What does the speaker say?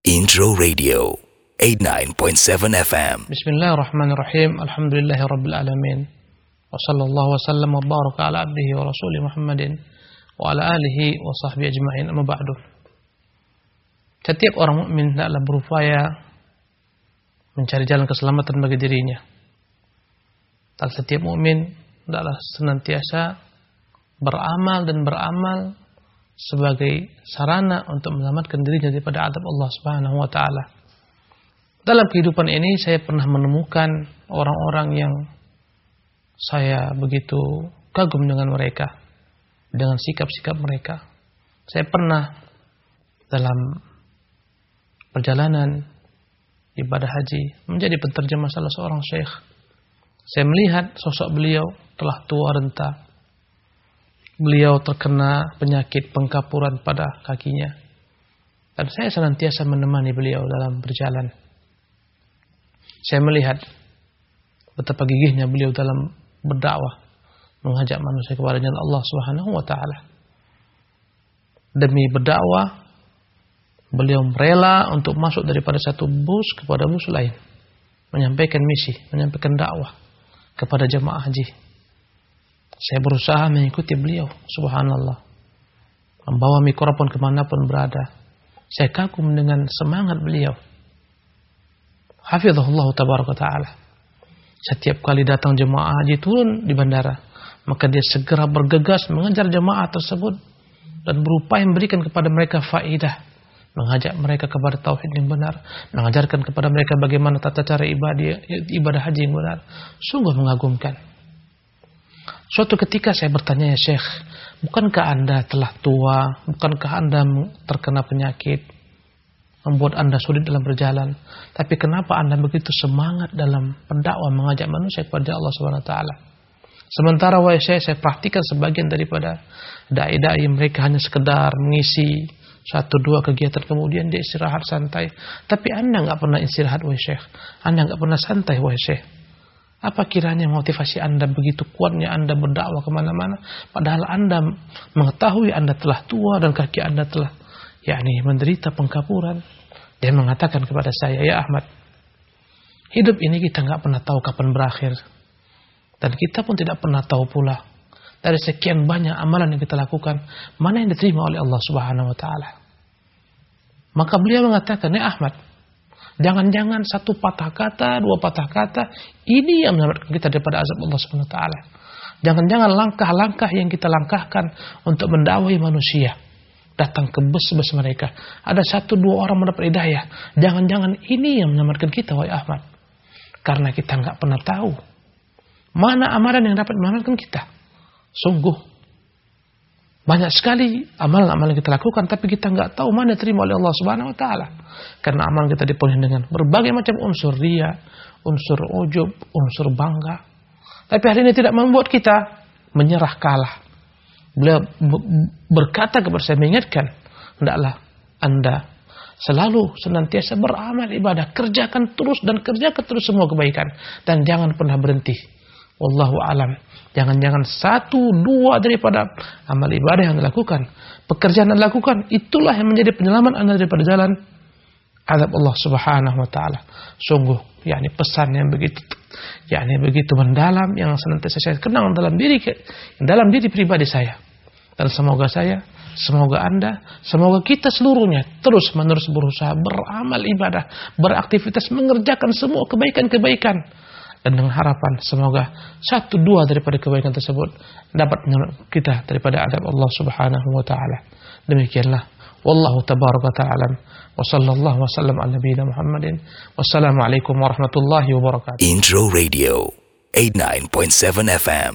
Intro Radio 89.7 FM. Bismillahirrahmanirrahim. Alhamdulillahi rabbil alamin. Wa sallallahu wa sallam wa baraka ala abdihi wa rasulih Muhammadin wa ala alihi wa sahbihi ajma'in. Amma ba'du. Setiap orang mukmin hendaklah berupaya mencari jalan keselamatan bagi dirinya. Dan setiap mukmin hendaklah senantiasa beramal dan beramal sebagai sarana untuk menyelamatkan dirinya daripada adab Allah Subhanahu wa taala. Dalam kehidupan ini saya pernah menemukan orang-orang yang saya begitu kagum dengan mereka, dengan sikap-sikap mereka. Saya pernah dalam perjalanan ibadah haji menjadi penterjemah salah seorang syekh. Saya melihat sosok beliau telah tua renta, beliau terkena penyakit pengkapuran pada kakinya. Dan saya senantiasa menemani beliau dalam berjalan. Saya melihat betapa gigihnya beliau dalam berdakwah, mengajak manusia kepada Allah Subhanahu wa taala. Demi berdakwah, beliau rela untuk masuk daripada satu bus kepada bus lain, menyampaikan misi, menyampaikan dakwah kepada jemaah haji. Saya berusaha mengikuti beliau, subhanallah. Membawa mikrofon ke mana pun berada. Saya kagum dengan semangat beliau. Hafizahullah tabaraka ta'ala. Setiap kali datang jemaah haji turun di bandara. Maka dia segera bergegas mengejar jemaah tersebut. Dan berupaya memberikan kepada mereka faidah. Mengajak mereka kepada tauhid yang benar. Mengajarkan kepada mereka bagaimana tata cara ibadah, ibadah haji yang benar. Sungguh mengagumkan. Suatu ketika saya bertanya ya Syekh, bukankah Anda telah tua? Bukankah Anda terkena penyakit? Membuat Anda sulit dalam berjalan. Tapi kenapa Anda begitu semangat dalam pendakwah mengajak manusia kepada Allah Subhanahu taala? Sementara wahai saya, saya praktikan sebagian daripada dai-dai mereka hanya sekedar mengisi satu dua kegiatan kemudian dia istirahat santai. Tapi anda nggak pernah istirahat wahai syekh. Anda nggak pernah santai wahai syekh. Apa kiranya motivasi Anda begitu kuatnya? Anda berdakwah ke mana-mana. Padahal Anda mengetahui Anda telah tua dan kaki Anda telah yakni menderita pengkapuran. Dia mengatakan kepada saya Ya Ahmad Hidup ini kita nggak pernah tahu kapan berakhir. Dan kita pun tidak pernah tahu pula Dari sekian banyak amalan yang kita lakukan Mana yang diterima oleh Allah subhanahu wa ta'ala. Maka beliau mengatakan Ya Ahmad Jangan-jangan satu patah kata, dua patah kata, ini yang menyelamatkan kita daripada azab Allah Subhanahu wa taala. Jangan-jangan langkah-langkah yang kita langkahkan untuk mendakwahi manusia datang ke bus-bus mereka. Ada satu dua orang mendapat hidayah. Jangan-jangan ini yang menyelamatkan kita, wahai Ahmad. Karena kita nggak pernah tahu mana amalan yang dapat menyelamatkan kita. Sungguh banyak sekali amalan-amalan yang kita lakukan tapi kita nggak tahu mana terima oleh Allah Subhanahu wa taala. Karena amalan kita dipenuhi dengan berbagai macam unsur ria, unsur ujub, unsur bangga. Tapi hal ini tidak membuat kita menyerah kalah. Beliau berkata kepada saya mengingatkan, hendaklah Anda selalu senantiasa beramal ibadah, kerjakan terus dan kerjakan terus semua kebaikan dan jangan pernah berhenti. Wallahu alam. Jangan-jangan satu dua daripada amal ibadah yang dilakukan, pekerjaan yang dilakukan, itulah yang menjadi penyelamat anda daripada jalan azab Allah Subhanahu wa taala. Sungguh, yakni pesan yang begitu yakni begitu mendalam yang senantiasa saya kenang dalam diri dalam diri pribadi saya. Dan semoga saya, semoga Anda, semoga kita seluruhnya terus menerus berusaha beramal ibadah, beraktivitas mengerjakan semua kebaikan-kebaikan dan dengan harapan semoga satu dua daripada kebaikan tersebut dapat kita daripada adab Allah Subhanahu wa taala. Demikianlah wallahu tabaraka ta'ala wa sallallahu wasallam ala nabiyina Muhammadin wassalamu alaikum warahmatullahi wabarakatuh. Intro Radio 89.7 FM.